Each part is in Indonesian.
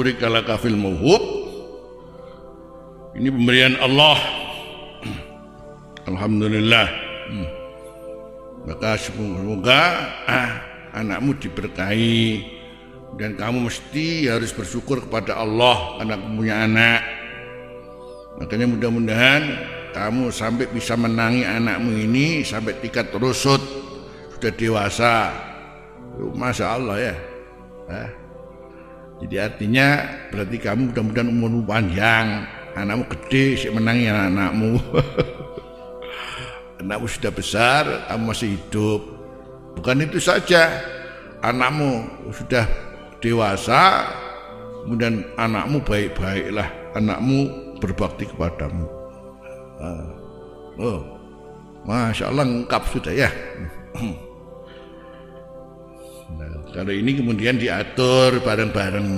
burikalaka fil mauhub ini pemberian Allah. Alhamdulillah. Maka semoga ah, anakmu diberkahi. Dan kamu mesti harus bersyukur kepada Allah karena punya anak. Makanya mudah-mudahan kamu sampai bisa menangi anakmu ini sampai tingkat rusut. Sudah dewasa. Masya Allah ya. Eh? Jadi artinya berarti kamu mudah-mudahan umurmu panjang. Anakmu gede sih menangi anak-anakmu anakmu sudah besar kamu masih hidup. Bukan itu saja. Anakmu sudah dewasa kemudian anakmu baik-baiklah anakmu berbakti kepadamu. Ah. oh masya Allah lengkap sudah ya nah, kalau ini kemudian diatur bareng-bareng.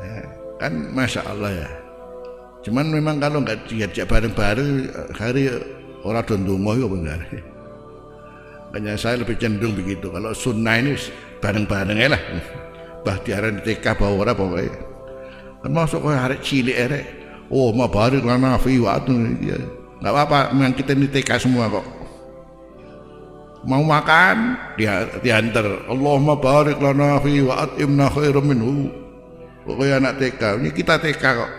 Ya, kan masya Allah ya. Cuman memang kalau nggak diajak bareng-bareng hari orang dondongo itu benar makanya saya lebih cenderung begitu. Kalau sunnah ini bareng-bareng ya lah. Bah diaran TK bawa orang pokoknya kan masuk ke hari cilik erek oh ma barik lana fi wa ya nggak apa-apa memang kita ini TK semua kok mau makan dia diantar Allahumma barik lana fi wa atimna khairum minhu. Pokoknya anak TK ini kita TK kok.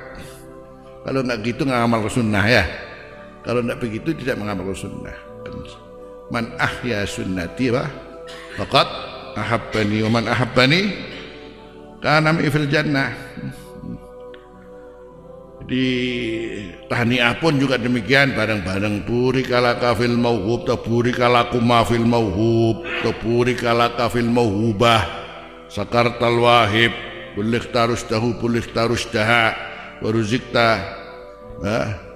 Kalau nggak gitu nggak amal sunnah ya. Kalau tidak begitu tidak mengamal sunnah. Man ahya sunnati apa faqad ahabbani wa man ahabbani kana fil jannah di tahniah pun juga demikian bareng-bareng buri kalaka fil mauhub atau buri kalakuma fil mauhub atau buri kalaka fil mauhubah sakartal wahib boleh tarus tahu boleh tarus daha waruzikta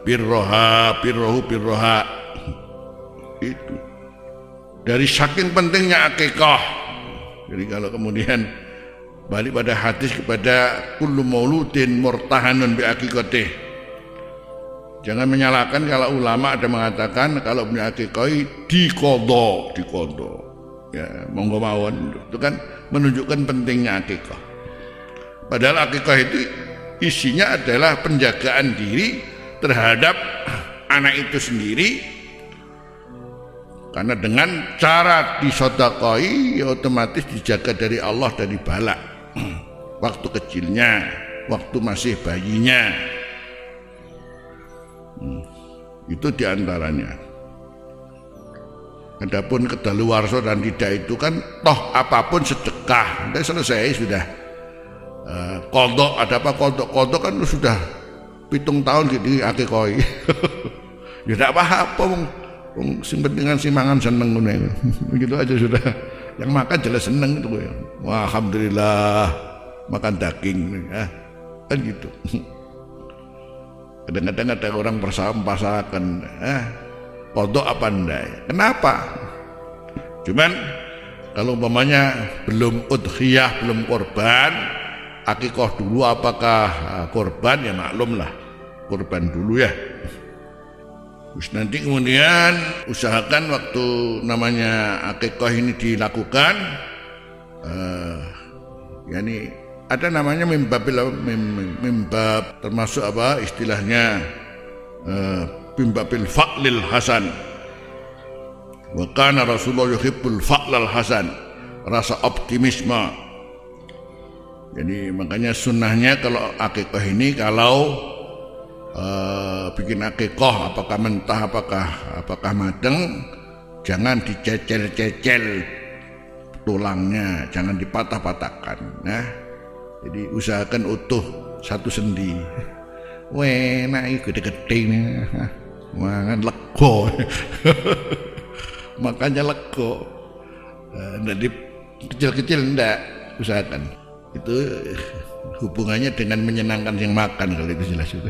birroha birrohu birroha. Itu. Dari saking pentingnya akikah. Jadi kalau kemudian balik pada hadis kepada kullu mauludin murtahanun bi akikatih jangan menyalahkan kalau ulama ada mengatakan kalau punya akikah dikodo dikodo ya monggo mawon. Itu kan menunjukkan pentingnya akikah padahal akikah itu isinya adalah penjagaan diri terhadap anak itu sendiri. Karena dengan cara disodakoi ya otomatis dijaga dari Allah dari balak waktu kecilnya, waktu masih bayinya. Hmm, itu di antaranya. Adapun kedaluwarsa dan tidak itu kan toh apa pun sedekah, sudah selesai sudah. Uh, kodok ada apa kodok kodok kan sudah pitung tahun gitu akikoi. ya tidak apa-apa sing penting si mangan seneng begitu aja sudah yang makan jelas seneng itu ya. Wah, alhamdulillah makan daging ya. Kan gitu. Kadang-kadang ada orang bersampasakan eh kodok apa enggak ya? Kenapa? Cuman kalau umpamanya belum udhiyah, belum korban, akikoh dulu apakah ah, korban ya maklum lah. Korban dulu ya. Terus nanti kemudian usahakan waktu namanya akikah ini dilakukan uh, yakni ada namanya mimbabil mim, mimbab termasuk apa istilahnya uh, mimbabil fa'lil hasan. Wa kana Rasulullah yuhibbul fa'lal hasan rasa optimisme. Jadi makanya sunnahnya kalau akikah ini kalau uh, bikin akikoh apakah mentah apakah apakah mateng jangan dicecel-cecel tulangnya jangan dipatah-patahkan nah jadi usahakan utuh satu sendi. Wena gede-gede nih mangan lego makanya lego jadi kecil-kecil enggak usahakan itu hubungannya dengan menyenangkan yang makan kalau itu jelas itu